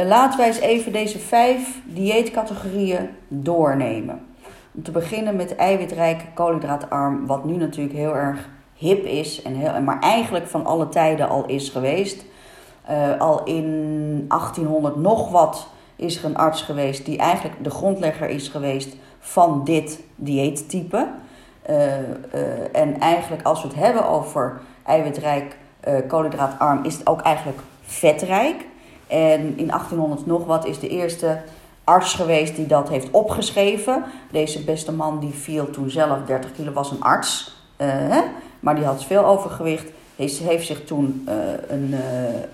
Uh, laten wij eens even deze vijf dieetcategorieën doornemen. Om te beginnen met eiwitrijk, koolhydraatarm, wat nu natuurlijk heel erg hip is, en heel, maar eigenlijk van alle tijden al is geweest. Uh, al in 1800 nog wat is er een arts geweest die eigenlijk de grondlegger is geweest van dit dieettype. Uh, en eigenlijk als we het hebben over eiwitrijk, koolhydraatarm, is het ook eigenlijk vetrijk. En in 1800 nog wat is de eerste arts geweest die dat heeft opgeschreven. Deze beste man die viel toen zelf 30 kilo, was een arts. Uh, hè? Maar die had veel overgewicht. Heeft, heeft zich toen een, uh,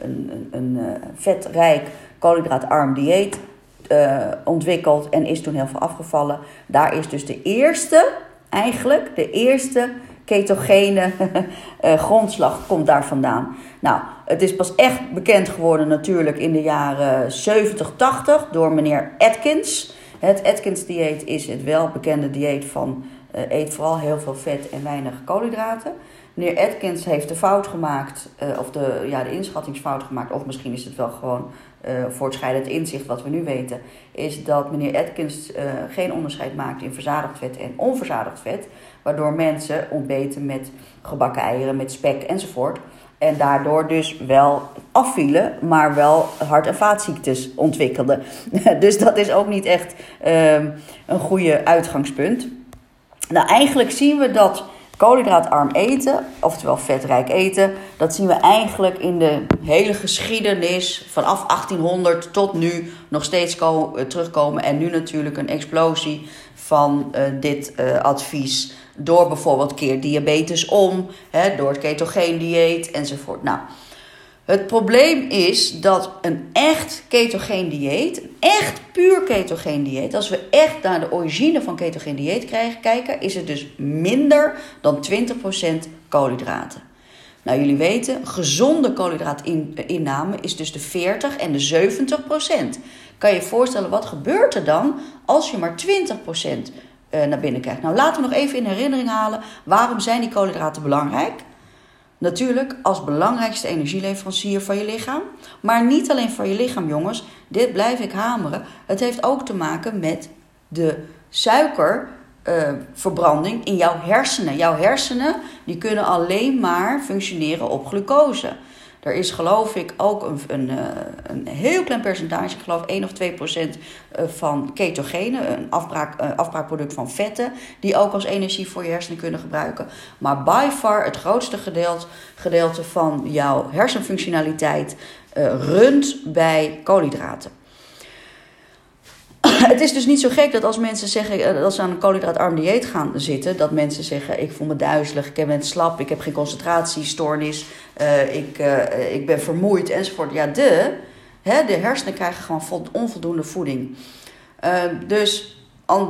een, een, een vetrijk, koolhydraatarm dieet ontwikkeld. En is toen heel veel afgevallen. Daar is dus de eerste, eigenlijk de eerste ketogene grondslag komt daar vandaan. Nou, het is pas echt bekend geworden natuurlijk in de jaren 70, 80 door meneer Atkins. Het Atkins-dieet is het welbekende dieet van uh, eet vooral heel veel vet en weinig koolhydraten. Meneer Atkins heeft de fout gemaakt, uh, of de, ja, de inschattingsfout gemaakt, of misschien is het wel gewoon uh, voortschrijdend inzicht wat we nu weten, is dat meneer Atkins geen onderscheid maakt in verzadigd vet en onverzadigd vet, waardoor mensen ontbeten met gebakken eieren, met spek enzovoort. En daardoor dus wel afvielen, maar wel hart- en vaatziektes ontwikkelden. dus dat is ook niet echt um, een goede uitgangspunt. Nou, eigenlijk zien we dat koolhydraatarm eten, oftewel vetrijk eten, dat zien we eigenlijk in de hele geschiedenis vanaf 1800 tot nu nog steeds terugkomen. En nu natuurlijk een explosie van uh, dit uh, advies door bijvoorbeeld keer diabetes om, hè, door het ketogeen dieet enzovoort. Nou, het probleem is dat een echt ketogeen dieet, een echt puur ketogeen dieet, als we echt naar de origine van ketogeen dieet kijken, is het dus minder dan 20% koolhydraten. Nou, jullie weten, gezonde koolhydraatinname is dus de 40 en de 70% Kan je je voorstellen, wat gebeurt er dan als je maar 20% naar binnen krijgt? Nou, laten we nog even in herinnering halen, waarom zijn die koolhydraten belangrijk? Natuurlijk als belangrijkste energieleverancier van je lichaam. Maar niet alleen voor je lichaam, jongens. Dit blijf ik hameren. Het heeft ook te maken met de suikerverbranding uh, in jouw hersenen. Jouw hersenen die kunnen alleen maar functioneren op glucose. Er is geloof ik ook een, een, een heel klein percentage, ik geloof 1 of 2 procent van ketogene, een afbraak, afbraakproduct van vetten, die ook als energie voor je hersenen kunnen gebruiken. Maar by far het grootste gedeelte, gedeelte van jouw hersenfunctionaliteit uh, runt bij koolhydraten. Het is dus niet zo gek dat als mensen zeggen, als ze aan een koolhydraatarm dieet gaan zitten, dat mensen zeggen: Ik voel me duizelig, ik ben slap, ik heb geen concentratiestoornis, uh, ik, uh, ik ben vermoeid enzovoort. Ja, de, hè, de hersenen krijgen gewoon onvoldoende voeding. Uh, dus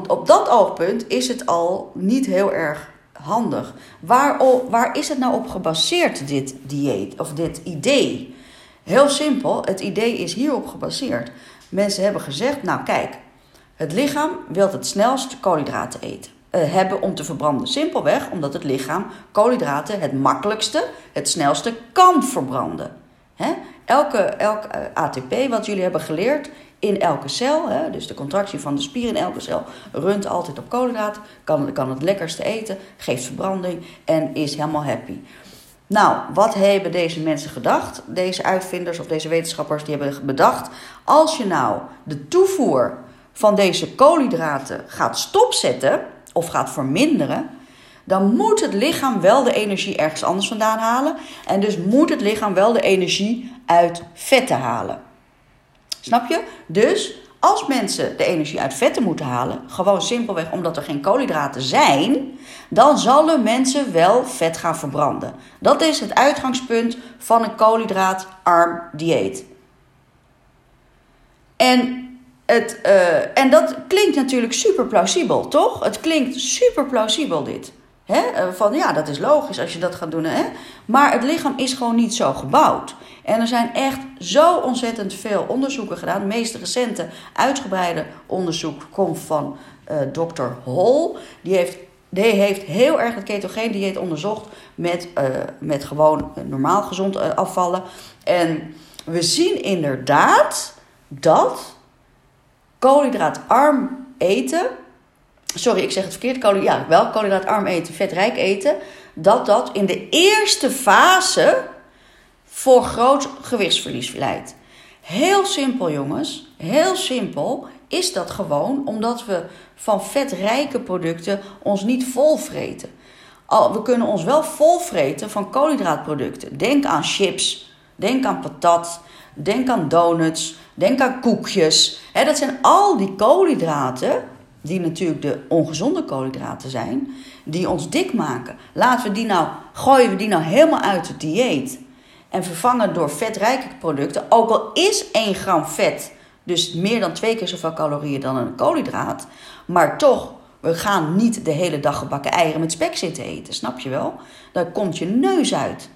op dat oogpunt is het al niet heel erg handig. Waar, waar is het nou op gebaseerd, dit dieet of dit idee? Heel simpel, het idee is hierop gebaseerd. Mensen hebben gezegd: Nou, kijk, het lichaam wil het snelst koolhydraten eten. Uh, hebben om te verbranden. Simpelweg omdat het lichaam koolhydraten het makkelijkste, het snelste kan verbranden. Hè? Elke, elk uh, ATP wat jullie hebben geleerd in elke cel, hè, dus de contractie van de spier in elke cel, runt altijd op koolhydraten, kan, kan het lekkerste eten, geeft verbranding en is helemaal happy. Nou, wat hebben deze mensen gedacht? Deze uitvinders of deze wetenschappers die hebben bedacht: als je nou de toevoer van deze koolhydraten gaat stopzetten of gaat verminderen, dan moet het lichaam wel de energie ergens anders vandaan halen. En dus moet het lichaam wel de energie uit vetten halen. Snap je? Dus als mensen de energie uit vetten moeten halen, gewoon simpelweg omdat er geen koolhydraten zijn, dan zullen mensen wel vet gaan verbranden. Dat is het uitgangspunt van een koolhydraatarm dieet. En het, uh, en dat klinkt natuurlijk super plausibel, toch? Het klinkt super plausibel dit. Hè? Van ja, dat is logisch als je dat gaat doen. Hè? Maar het lichaam is gewoon niet zo gebouwd. En er zijn echt zo ontzettend veel onderzoeken gedaan. Het meest recente uitgebreide onderzoek komt van uh, Dr. Hall. Die heeft, die heeft heel erg het ketogeen dieet onderzocht met, met gewoon normaal gezond afvallen. En we zien inderdaad dat koolhydraatarm eten, sorry, ik zeg het verkeerd, kool, ja, wel koolhydraatarm eten, vetrijk eten, dat dat in de eerste fase voor groot gewichtsverlies leidt. Heel simpel, jongens. Heel simpel is dat gewoon omdat we van vetrijke producten ons niet volvreten. We kunnen ons wel volvreten van koolhydraatproducten. Denk aan chips, denk aan patat, denk aan donuts, denk aan koekjes. dat zijn al die koolhydraten, die natuurlijk de ongezonde koolhydraten zijn, die ons dik maken. Laten we die nou, gooien we die nou helemaal uit het dieet en vervangen door vetrijke producten. Ook al is 1 gram vet dus meer dan twee keer zoveel calorieën dan een koolhydraat. Maar toch, we gaan niet de hele dag gebakken eieren met spek zitten eten. Snap je wel? Dan komt je neus uit.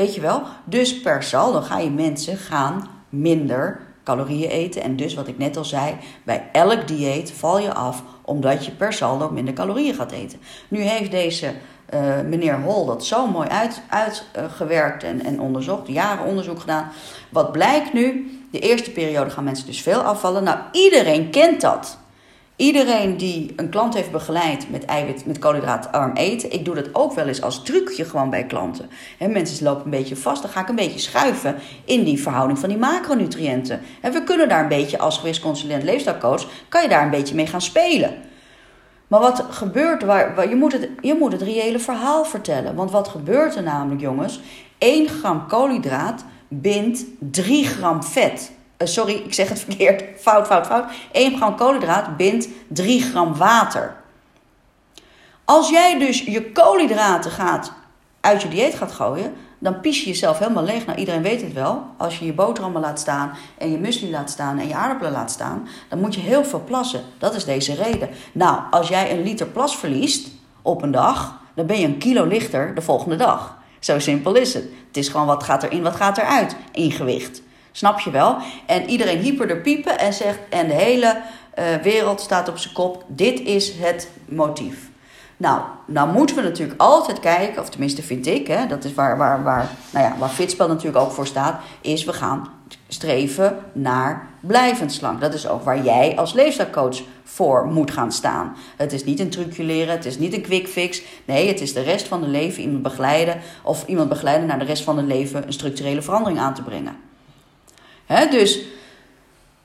Weet je wel? Dus per saldo ga je mensen gaan minder calorieën eten. En dus wat ik net al zei, bij elk dieet val je af omdat je per saldo minder calorieën gaat eten. Nu heeft deze uh, meneer Hol dat zo mooi uitgewerkt uit, uh, en, en onderzocht, jaren onderzoek gedaan. Wat blijkt nu? De eerste periode gaan mensen dus veel afvallen. Nou, iedereen kent dat. Iedereen die een klant heeft begeleid met eiwit, met koolhydraatarm eten. Ik doe dat ook wel eens als trucje gewoon bij klanten. He, mensen lopen een beetje vast, dan ga ik een beetje schuiven in die verhouding van die macronutriënten. En we kunnen daar een beetje als gewichtsconsulent leefstijlcoach, kan je daar een beetje mee gaan spelen. Maar wat gebeurt, waar, waar, je, moet het, je moet het reële verhaal vertellen. Want wat gebeurt er namelijk, jongens? 1 gram koolhydraat bindt 3 gram vet. Uh, sorry, ik zeg het verkeerd. Fout, fout, fout. 1 gram koolhydraat bindt 3 gram water. Als jij dus je koolhydraten gaat uit je dieet gaat gooien, dan pies je jezelf helemaal leeg. Nou, iedereen weet het wel. Als je je boterhammen laat staan en je muesli laat staan en je aardappelen laat staan, dan moet je heel veel plassen. Dat is deze reden. Nou, als jij een liter plas verliest op een dag, dan ben je een kilo lichter de volgende dag. Zo simpel is het. Het is gewoon wat gaat erin, wat gaat eruit in gewicht. Snap je wel? En iedereen hyper er piepen en zegt, en de hele uh, wereld staat op zijn kop. Dit is het motief. Nou, nou moeten we natuurlijk altijd kijken, of tenminste vind ik, hè, dat is waar, waar, waar, nou ja, waar Fitspel natuurlijk ook voor staat, is we gaan streven naar blijvend slank. Dat is ook waar jij als leefstijlcoach voor moet gaan staan. Het is niet een trucje leren, het is niet een quick fix. Nee, het is de rest van het leven iemand begeleiden of iemand begeleiden naar de rest van het leven een structurele verandering aan te brengen. Dus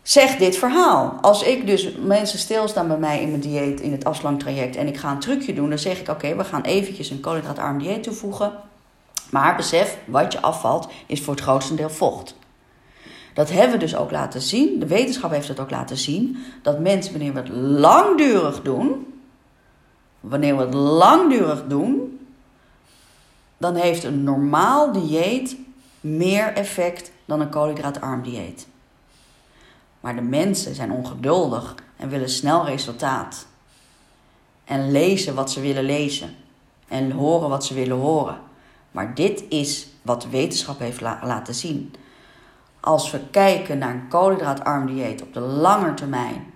zeg dit verhaal. Als ik dus mensen stilstaan bij mij in mijn dieet, in het afslanktraject en ik ga een trucje doen, dan zeg ik: Oké, we gaan eventjes een koolhydraatarm dieet toevoegen. Maar besef, wat je afvalt, is voor het grootste deel vocht. Dat hebben we dus ook laten zien. De wetenschap heeft het ook laten zien. Dat mensen, wanneer we het langdurig doen, wanneer we het langdurig doen, dan heeft een normaal dieet meer effect dan een koolhydraatarm dieet. Maar de mensen zijn ongeduldig en willen snel resultaat. En lezen wat ze willen lezen. En horen wat ze willen horen. Maar dit is wat wetenschap heeft laten zien. Als we kijken naar een koolhydraatarm dieet op de lange termijn.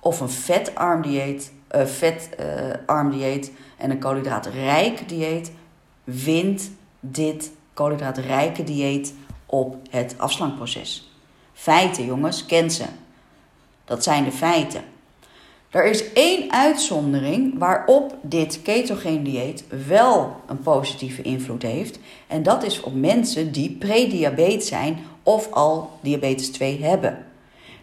Of een vetarm dieet, uh, vetarm uh, dieet en een koolhydraatrijk dieet. Wint dit koolhydraatrijke dieet op het afslankproces. Feiten, jongens, ken ze. Dat zijn de feiten. Er is één uitzondering waarop dit ketogeen dieet wel een positieve invloed heeft. En dat is op mensen die prediabetes zijn of al diabetes 2 hebben.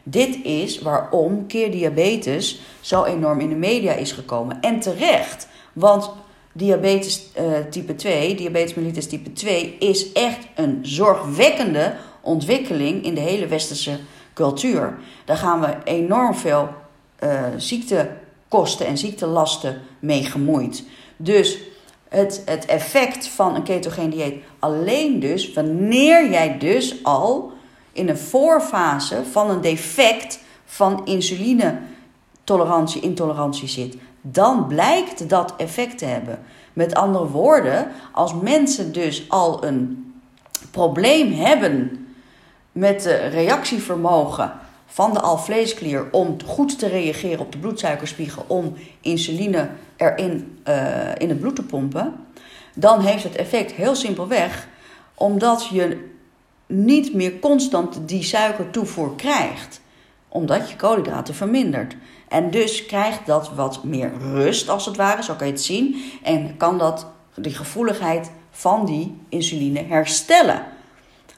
Dit is waarom keerdiabetes zo enorm in de media is gekomen. En terecht, want diabetes uh, type 2, diabetes mellitus type 2, is echt een zorgwekkende ontwikkeling in de hele westerse cultuur. Daar gaan we enorm veel uh, ziektekosten en ziektelasten mee gemoeid. Dus het, het effect van een ketogeen dieet alleen dus wanneer jij dus al in een voorfase van een defect van insuline tolerantie, intolerantie zit, dan blijkt dat effect te hebben. Met andere woorden, als mensen dus al een probleem hebben met de reactievermogen van de alvleesklier om goed te reageren op de bloedsuikerspiegel, om insuline erin uh, in het bloed te pompen, dan heeft het effect heel simpelweg omdat je niet meer constant die suikertoevoer krijgt. Omdat je koolhydraten vermindert. En dus krijgt dat wat meer rust, als het ware, zo kan je het zien. En kan dat die gevoeligheid van die insuline herstellen.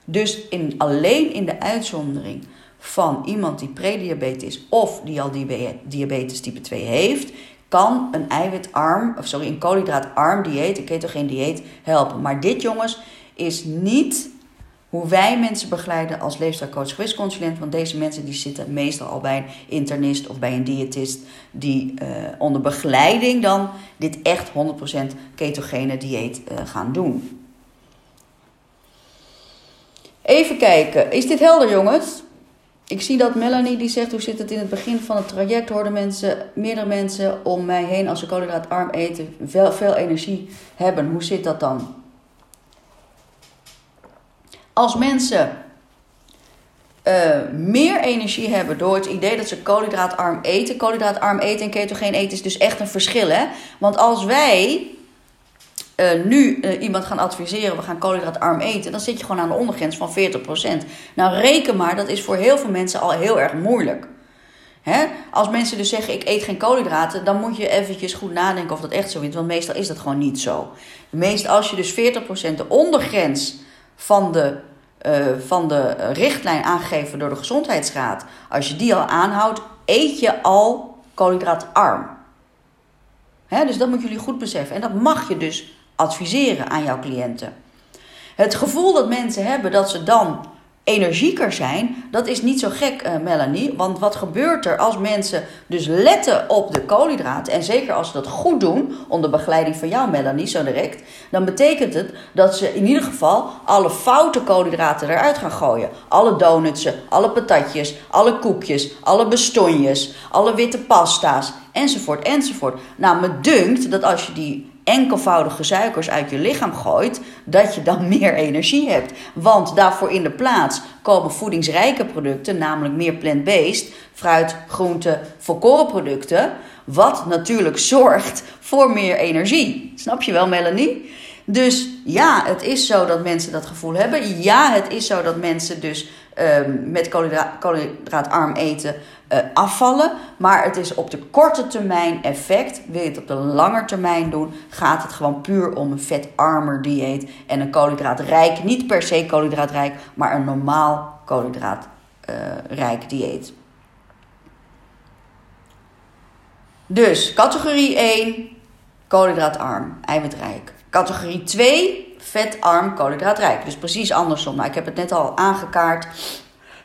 Dus in, alleen in de uitzondering van iemand die prediabetes is of die al diabetes type 2 heeft, kan een eiwitarm, of sorry, een koolhydraatarm dieet, een ketogeen dieet helpen. Maar dit jongens is niet hoe wij mensen begeleiden als leefstijlcoach gewichtsconsulent. Want deze mensen die zitten meestal al bij een internist of bij een diëtist die uh, onder begeleiding dan dit echt 100% ketogene dieet uh, gaan doen. Even kijken, is dit helder jongens? Ik zie dat Melanie die zegt, hoe zit het in het begin van het traject? Hoorden mensen, meerdere mensen om mij heen als ze koolhydraatarm eten, veel, veel energie hebben. Hoe zit dat dan? Als mensen uh, meer energie hebben door het idee dat ze koolhydraatarm eten. Koolhydraatarm eten en ketogeen eten is dus echt een verschil. Hè? Want als wij uh, nu uh, iemand gaan adviseren, we gaan koolhydraatarm eten, dan zit je gewoon aan de ondergrens van 40%. Nou, reken maar, dat is voor heel veel mensen al heel erg moeilijk. Hè? Als mensen dus zeggen, ik eet geen koolhydraten, dan moet je eventjes goed nadenken of dat echt zo is. Want meestal is dat gewoon niet zo. Meestal als je dus 40% de ondergrens van de, uh, van de richtlijn aangegeven door de gezondheidsraad, als je die al aanhoudt, eet je al koolhydraatarm. Hè? Dus dat moeten jullie goed beseffen. En dat mag je dus adviseren aan jouw cliënten. Het gevoel dat mensen hebben dat ze dan energieker zijn, dat is niet zo gek, uh, Melanie. Want wat gebeurt er als mensen dus letten op de koolhydraten, en zeker als ze dat goed doen, onder begeleiding van jou, Melanie, zo direct, dan betekent het dat ze in ieder geval alle foute koolhydraten eruit gaan gooien. Alle donutsen, alle patatjes, alle koekjes, alle bestonjes, alle witte pasta's, enzovoort, enzovoort. Nou, me dunkt dat als je die enkelvoudige suikers uit je lichaam gooit, dat je dan meer energie hebt. Want daarvoor in de plaats komen voedingsrijke producten, namelijk meer plant-based, fruit, groenten, volkoren producten, wat natuurlijk zorgt voor meer energie. Snap je wel, Melanie? Dus ja, het is zo dat mensen dat gevoel hebben. Ja, het is zo dat mensen dus um, met koolhydraatarm eten uh, afvallen. Maar het is op de korte termijn effect. Wil je het op de lange termijn doen, gaat het gewoon puur om een vetarmer dieet. En een koolhydraatrijk, niet per se koolhydraatrijk, maar een normaal koolhydraatrijk dieet. Dus categorie 1, koolhydraatarm, eiwitrijk. Categorie 2, vetarm, koolhydraatrijk. Dus precies andersom. Nou, ik heb het net al aangekaart.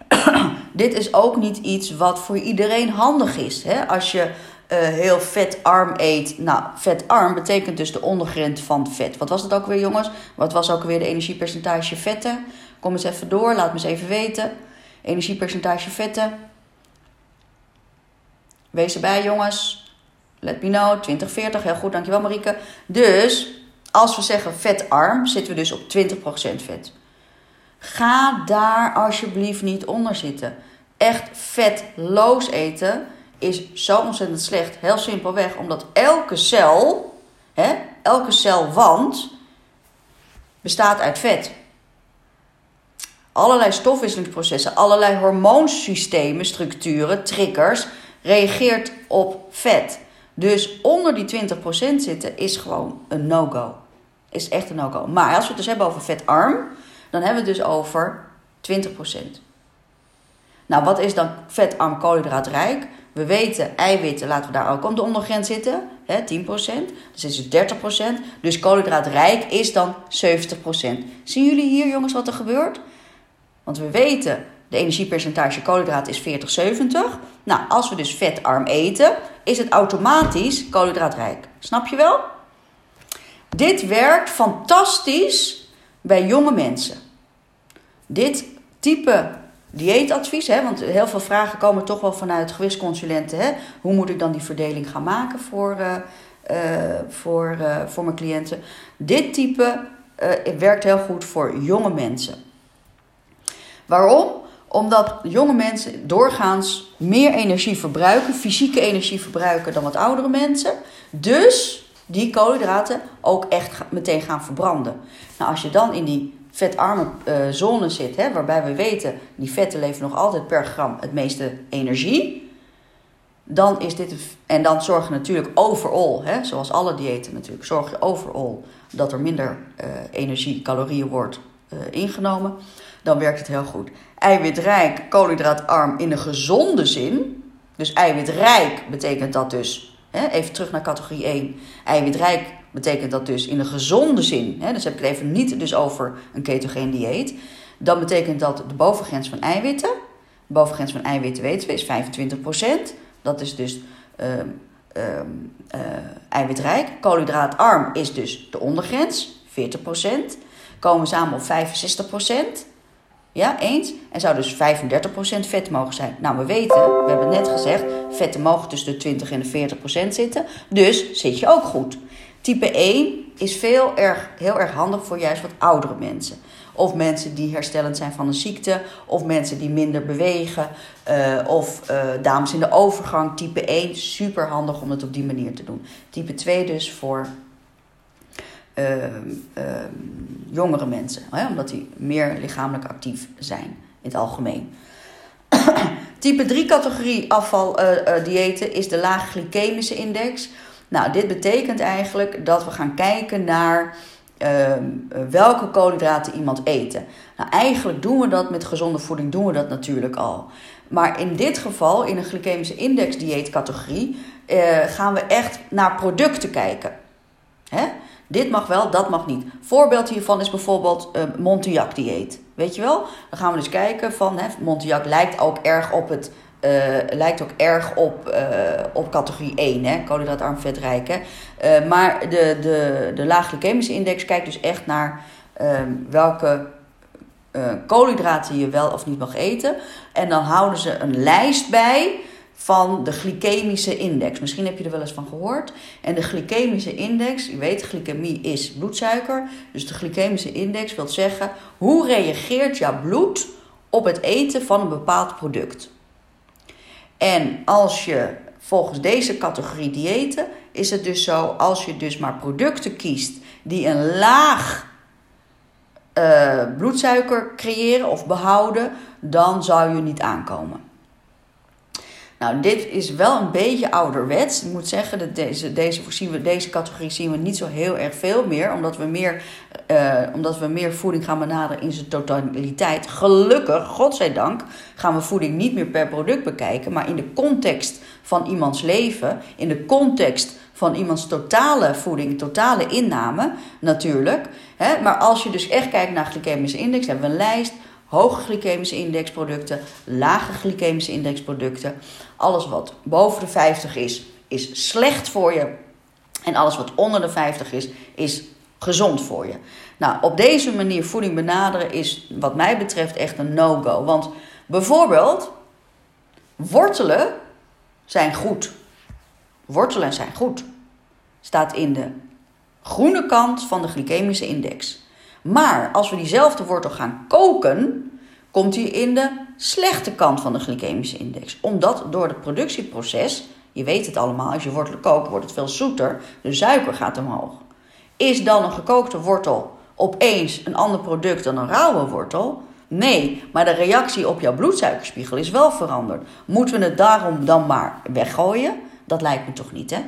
Dit is ook niet iets wat voor iedereen handig is. Hè? Als je uh, heel vetarm eet. Nou, vetarm betekent dus de ondergrens van vet. Wat was het ook weer, jongens? Wat was ook weer de energiepercentage vetten? Kom eens even door, laat me eens even weten. Energiepercentage vetten. Wees erbij, jongens. Let me know, 2040. Heel goed, dankjewel Marieke. Dus als we zeggen vetarm, zitten we dus op 20% vet. Ga daar alsjeblieft niet onder zitten. Echt vetloos eten is zo ontzettend slecht. Heel simpelweg, omdat elke cel, hè, elke celwand bestaat uit vet. Allerlei stofwisselingsprocessen, allerlei hormoonsystemen, structuren, triggers, reageert op vet. Dus onder die 20% zitten is gewoon een no-go. Is echt een no-go. Maar als we het dus hebben over vetarm, dan hebben we het dus over 20%. Nou, wat is dan vetarm koolhydraatrijk? We weten eiwitten, laten we daar ook op de ondergrens zitten, hè, 10%. Dus is het 30%. Dus koolhydraatrijk is dan 70%. Zien jullie hier, jongens, wat er gebeurt? Want we weten, de energiepercentage koolhydraat is 40-70. Nou, als we dus vetarm eten, is het automatisch koolhydraatrijk. Snap je wel? Dit werkt fantastisch bij jonge mensen. Dit type dieetadvies, hè, want heel veel vragen komen toch wel vanuit gewichtsconsulenten. Hè? Hoe moet ik dan die verdeling gaan maken voor, uh, uh, voor, uh, voor mijn cliënten? Dit type werkt heel goed voor jonge mensen. Waarom? Omdat jonge mensen doorgaans meer energie verbruiken, fysieke energie verbruiken dan wat oudere mensen. Dus die koolhydraten ook echt meteen gaan verbranden. Nou, als je dan in die vetarme uh, zone zit, hè, waarbij we weten die vetten leveren nog altijd per gram het meeste energie, dan is dit. En dan zorg je natuurlijk overal, hè, zoals alle diëten natuurlijk, zorg je overal dat er minder uh, energie, calorieën wordt uh, ingenomen. Dan werkt het heel goed. Eiwitrijk, koolhydraatarm in een gezonde zin. Dus eiwitrijk betekent dat dus, hè, even terug naar categorie 1. Eiwitrijk betekent dat dus in een gezonde zin. Hè, dus heb ik het even niet dus over een ketogeen dieet. Dan betekent dat de bovengrens van eiwitten. De bovengrens van eiwitten weten we is 25%. Dat is dus uh, uh, uh, eiwitrijk. Koolhydraatarm is dus de ondergrens, 40%. Komen samen op 65%. Ja, eens. En zou dus 35% vet mogen zijn. Nou, we weten, we hebben net gezegd, vetten mogen tussen de 20 en de 40% zitten. Dus zit je ook goed. Type 1 is veel erg, heel erg handig voor juist wat oudere mensen. Of mensen die herstellend zijn van een ziekte. Of mensen die minder bewegen. Uh, of uh, dames in de overgang. Type 1, super handig om het op die manier te doen. Type 2 dus voor uh, jongere mensen. Hè, omdat die meer lichamelijk actief zijn in het algemeen. Type 3 categorie afvaldiëten is de lage glycemische index. Nou, dit betekent eigenlijk dat we gaan kijken naar uh, welke koolhydraten iemand eten. Nou, eigenlijk doen we dat met gezonde voeding, doen we dat natuurlijk al. Maar in dit geval, in een glycemische index dieetcategorie, uh, gaan we echt naar producten kijken. Hè? Dit mag wel, dat mag niet. Voorbeeld hiervan is bijvoorbeeld uh, Montillac dieet. Weet je wel? Dan gaan we dus kijken van, hè, Montillac lijkt ook erg op het uh, lijkt ook erg op, uh, op categorie 1, hè, koolhydraatarm vetrijk. Hè. Uh, maar de, de, de laag index kijkt dus echt naar ehm, welke koolhydraten je wel of niet mag eten. En dan houden ze een lijst bij van de glycemische index. Misschien heb je er wel eens van gehoord. En de glycemische index, je weet, glycemie is bloedsuiker. Dus de glycemische index wil zeggen hoe reageert jouw bloed op het eten van een bepaald product. En als je volgens deze categorie diëten, is het dus zo, als je dus maar producten kiest die een laag uh, bloedsuiker creëren of behouden, dan zou je niet aankomen. Nou, dit is wel een beetje ouderwets. Ik moet zeggen dat deze, deze, we, deze categorie zien we niet zo heel erg veel meer. Omdat we meer, uh, omdat we meer voeding gaan benaderen in zijn totaliteit. Gelukkig, godzijdank, gaan we voeding niet meer per product bekijken. Maar in de context van iemands leven, in de context van iemands totale voeding, totale inname natuurlijk. Hè? Maar als je dus echt kijkt naar glycemische index, hebben we een lijst hoge glycemische indexproducten, lage glycemische indexproducten. Alles wat boven de 50 is, is slecht voor je. En alles wat onder de 50 is, is gezond voor je. Nou, op deze manier voeding benaderen is wat mij betreft echt een no-go. Want bijvoorbeeld, wortelen zijn goed. Wortelen zijn goed. Staat in de groene kant van de glycemische index. Maar als we diezelfde wortel gaan koken, komt die in de slechte kant van de glycemische index. Omdat door het productieproces, je weet het allemaal, als je wortelen kookt, wordt het veel zoeter, de suiker gaat omhoog. Is dan een gekookte wortel opeens een ander product dan een rauwe wortel? Nee, maar de reactie op jouw bloedsuikerspiegel is wel veranderd. Moeten we het daarom dan maar weggooien? Dat lijkt me toch niet, hè?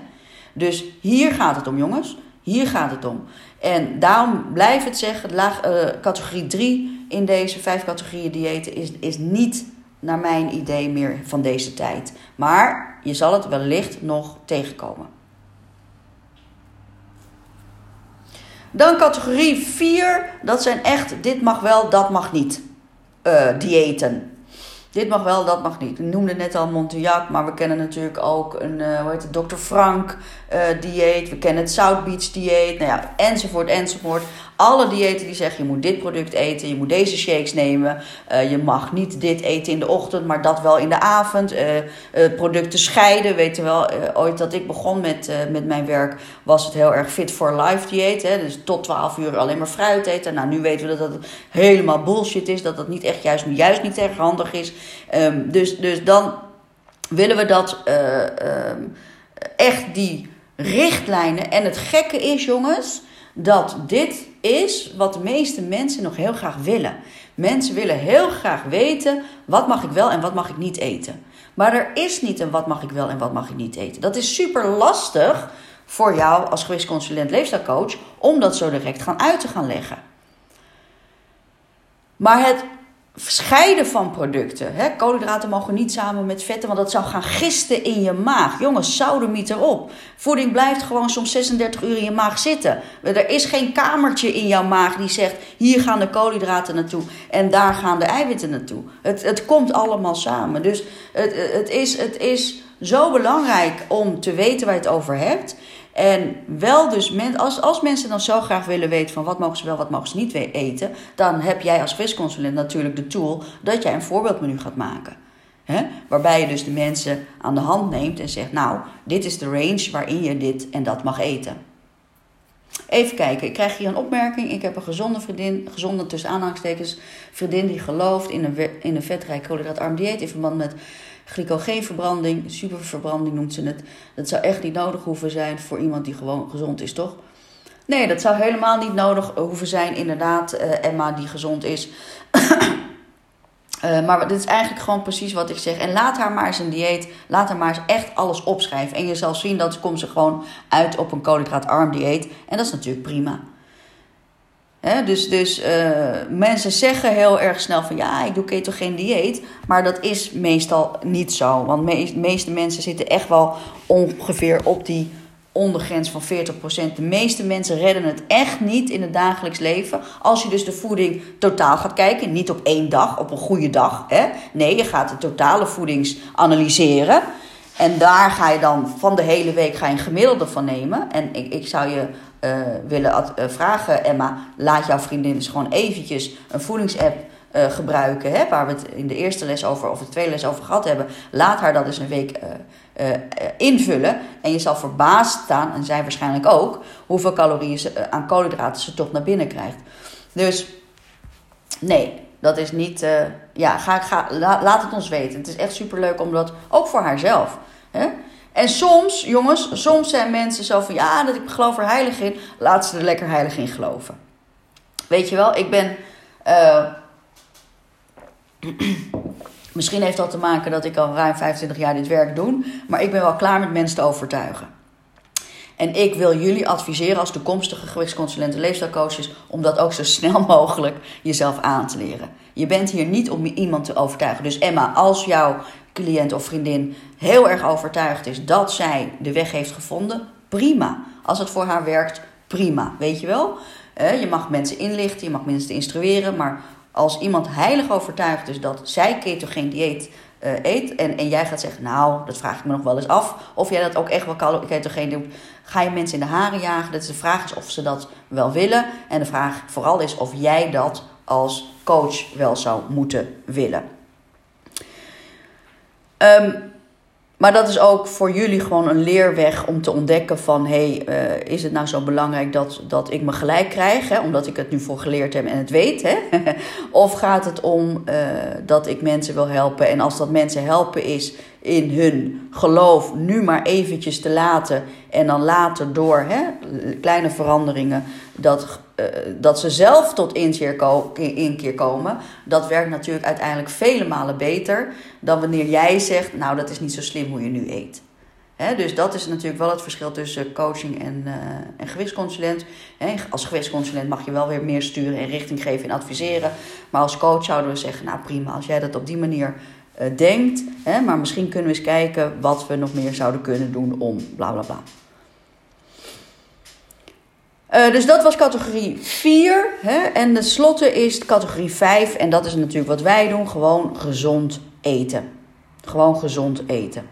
Dus hier gaat het om, jongens. Hier gaat het om. En daarom blijf het zeggen, laag, uh, categorie 3 in deze vijf categorieën diëten is, is niet naar mijn idee meer van deze tijd. Maar je zal het wellicht nog tegenkomen. Dan categorie 4, dat zijn echt dit mag wel, dat mag niet. Uh, diëten. Dit mag wel, dat mag niet. Ik noemde net al Montillac, maar we kennen natuurlijk ook een, uh, hoe heet het, Dr. Frank uh, dieet. We kennen het South Beach dieet, nou ja, enzovoort, enzovoort. Alle diëten die zeggen je moet dit product eten, je moet deze shakes nemen. Uh, je mag niet dit eten in de ochtend, maar dat wel in de avond. producten scheiden, weet je wel. ooit dat ik begon met, met mijn werk was het heel erg fit for life dieet. Hè? Dus tot 12 uur alleen maar fruit eten. Nou, nu weten we dat dat helemaal bullshit is. Dat dat niet echt juist, juist niet erg handig is. Um, dus, dus dan willen we dat uh, um, echt die richtlijnen. En het gekke is, jongens, dat dit is wat de meeste mensen nog heel graag willen. Mensen willen heel graag weten wat mag ik wel en wat mag ik niet eten. Maar er is niet een wat mag ik wel en wat mag ik niet eten. Dat is super lastig voor jou als gewichtsconsulent leefstijlcoach om dat zo direct gaan uit te gaan leggen. Maar het scheiden van producten. Hè? Koolhydraten mogen niet samen met vetten, want dat zou gaan gisten in je maag. Jongens, soudemiet erop. Voeding blijft gewoon soms 36 uur in je maag zitten. Er is geen kamertje in jouw maag die zegt: hier gaan de koolhydraten naartoe en daar gaan de eiwitten naartoe. Het, het komt allemaal samen. Dus het, het, is, het is zo belangrijk om te weten waar je het over hebt. En wel dus, als, als mensen dan zo graag willen weten van wat mogen ze wel, wat mogen ze niet eten, dan heb jij als visconsulent natuurlijk de tool dat jij een voorbeeldmenu gaat maken. Waarbij je dus de mensen aan de hand neemt en zegt, nou, dit is de range waarin je dit en dat mag eten. Even kijken, ik krijg hier een opmerking. Ik heb een gezonde vriendin, gezonde tussen aanhalingstekens, vriendin die gelooft in een, in een vetrijk koolhydraatarm dieet in verband met glycogeenverbranding, superverbranding noemt ze het. Dat zou echt niet nodig hoeven zijn voor iemand die gewoon gezond is, toch? Nee, dat zou helemaal niet nodig hoeven zijn, inderdaad, uh, Emma die gezond is. Uh, maar dit is eigenlijk gewoon precies wat ik zeg. En laat haar maar eens een dieet, laat haar maar eens echt alles opschrijven. En je zal zien dat komt ze gewoon uit op een koolhydraatarm dieet. En dat is natuurlijk prima dus dus uh, mensen zeggen heel erg snel van ja, ik doe ketogeen dieet. Maar dat is meestal niet zo. Want de meeste mensen zitten echt wel ongeveer op die ondergrens van 40%. De meeste mensen redden het echt niet in het dagelijks leven. Als je dus de voeding totaal gaat kijken. Niet op één dag, op een goede dag. Nee, je gaat de totale voedings analyseren. En daar ga je dan van de hele week ga je een gemiddelde van nemen. En ik, ik zou je uh, willen uh, vragen, Emma, laat jouw vriendin eens gewoon eventjes een voedingsapp uh, gebruiken, hè, waar we het in de eerste les over of de tweede les over gehad hebben. Laat haar dat eens een week invullen. En je zal verbaasd staan, en zij waarschijnlijk ook, hoeveel calorieën ze, aan koolhydraten ze toch naar binnen krijgt. Dus nee, dat is niet. ja, ga, ga, laat het ons weten. Het is echt superleuk om dat ook voor haarzelf. Hè? En soms, jongens, soms zijn mensen zo van ja, dat ik geloof er heilig in. Laat ze er lekker heilig in geloven. Weet je wel, ik ben. Uh, misschien heeft dat te maken dat ik al ruim 25 jaar dit werk doe. Maar ik ben wel klaar met mensen te overtuigen. En ik wil jullie adviseren als toekomstige gewichtsconsulenten, leefstijlcoaches, om dat ook zo snel mogelijk jezelf aan te leren. Je bent hier niet om iemand te overtuigen. Dus Emma, als jouw cliënt of vriendin heel erg overtuigd is dat zij de weg heeft gevonden, prima. Als het voor haar werkt, prima. Weet je wel? Je mag mensen inlichten, je mag mensen instrueren, maar als iemand heilig overtuigd is dat zij ketogeen dieet uh, eet en, en jij gaat zeggen, nou, dat vraag ik me nog wel eens af, of jij dat ook echt wel ketogeen doet, ga je mensen in de haren jagen. Dat is de vraag is of ze dat wel willen. En de vraag vooral is of jij dat als coach wel zou moeten willen. Um, maar dat is ook voor jullie gewoon een leerweg om te ontdekken van... hé, hey, uh, is het nou zo belangrijk dat, dat ik me gelijk krijg... Hè, omdat ik het nu voor geleerd heb en het weet? Hè? of gaat het om uh, dat ik mensen wil helpen... en als dat mensen helpen is in hun geloof nu maar eventjes te laten... en dan later door hè, kleine veranderingen... dat eh, dat ze zelf tot inkeer komen, dat werkt natuurlijk uiteindelijk vele malen beter dan wanneer jij zegt, nou dat is niet zo slim hoe je nu eet. dus dat is natuurlijk wel het verschil tussen coaching en, uh, en gewichtsconsulent. als gewichtsconsulent mag je wel weer meer sturen en richting geven en adviseren. Maar als coach zouden we zeggen, nou prima, als jij dat op die manier uh, denkt. maar misschien kunnen we eens kijken wat we nog meer zouden kunnen doen om bla bla bla. Uh, dus dat was categorie 4. Hè? En de slotte is categorie 5. En dat is natuurlijk wat wij doen. Gewoon gezond eten. Gewoon gezond eten.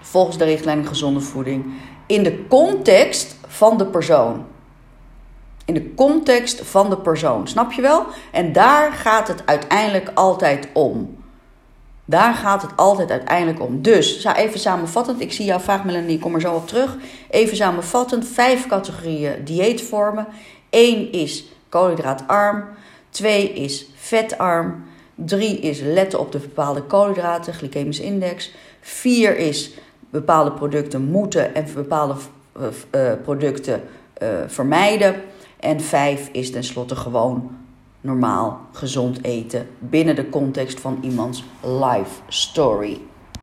Volgens de richtlijn gezonde voeding. In de context van de persoon. In de context van de persoon. Snap je wel? En daar gaat het uiteindelijk altijd om. Daar gaat het altijd uiteindelijk om. Dus, even samenvattend, ik zie jou vraag Melanie, ik kom er zo op terug. Even samenvattend, vijf categorieën dieetvormen. Eén is koolhydraatarm, twee is vetarm, drie is letten op de bepaalde koolhydraten, glycemische index. Vier is bepaalde producten moeten en bepaalde uh, producten eh, vermijden. En vijf is tenslotte gewoon normaal gezond eten binnen de context van iemands life story.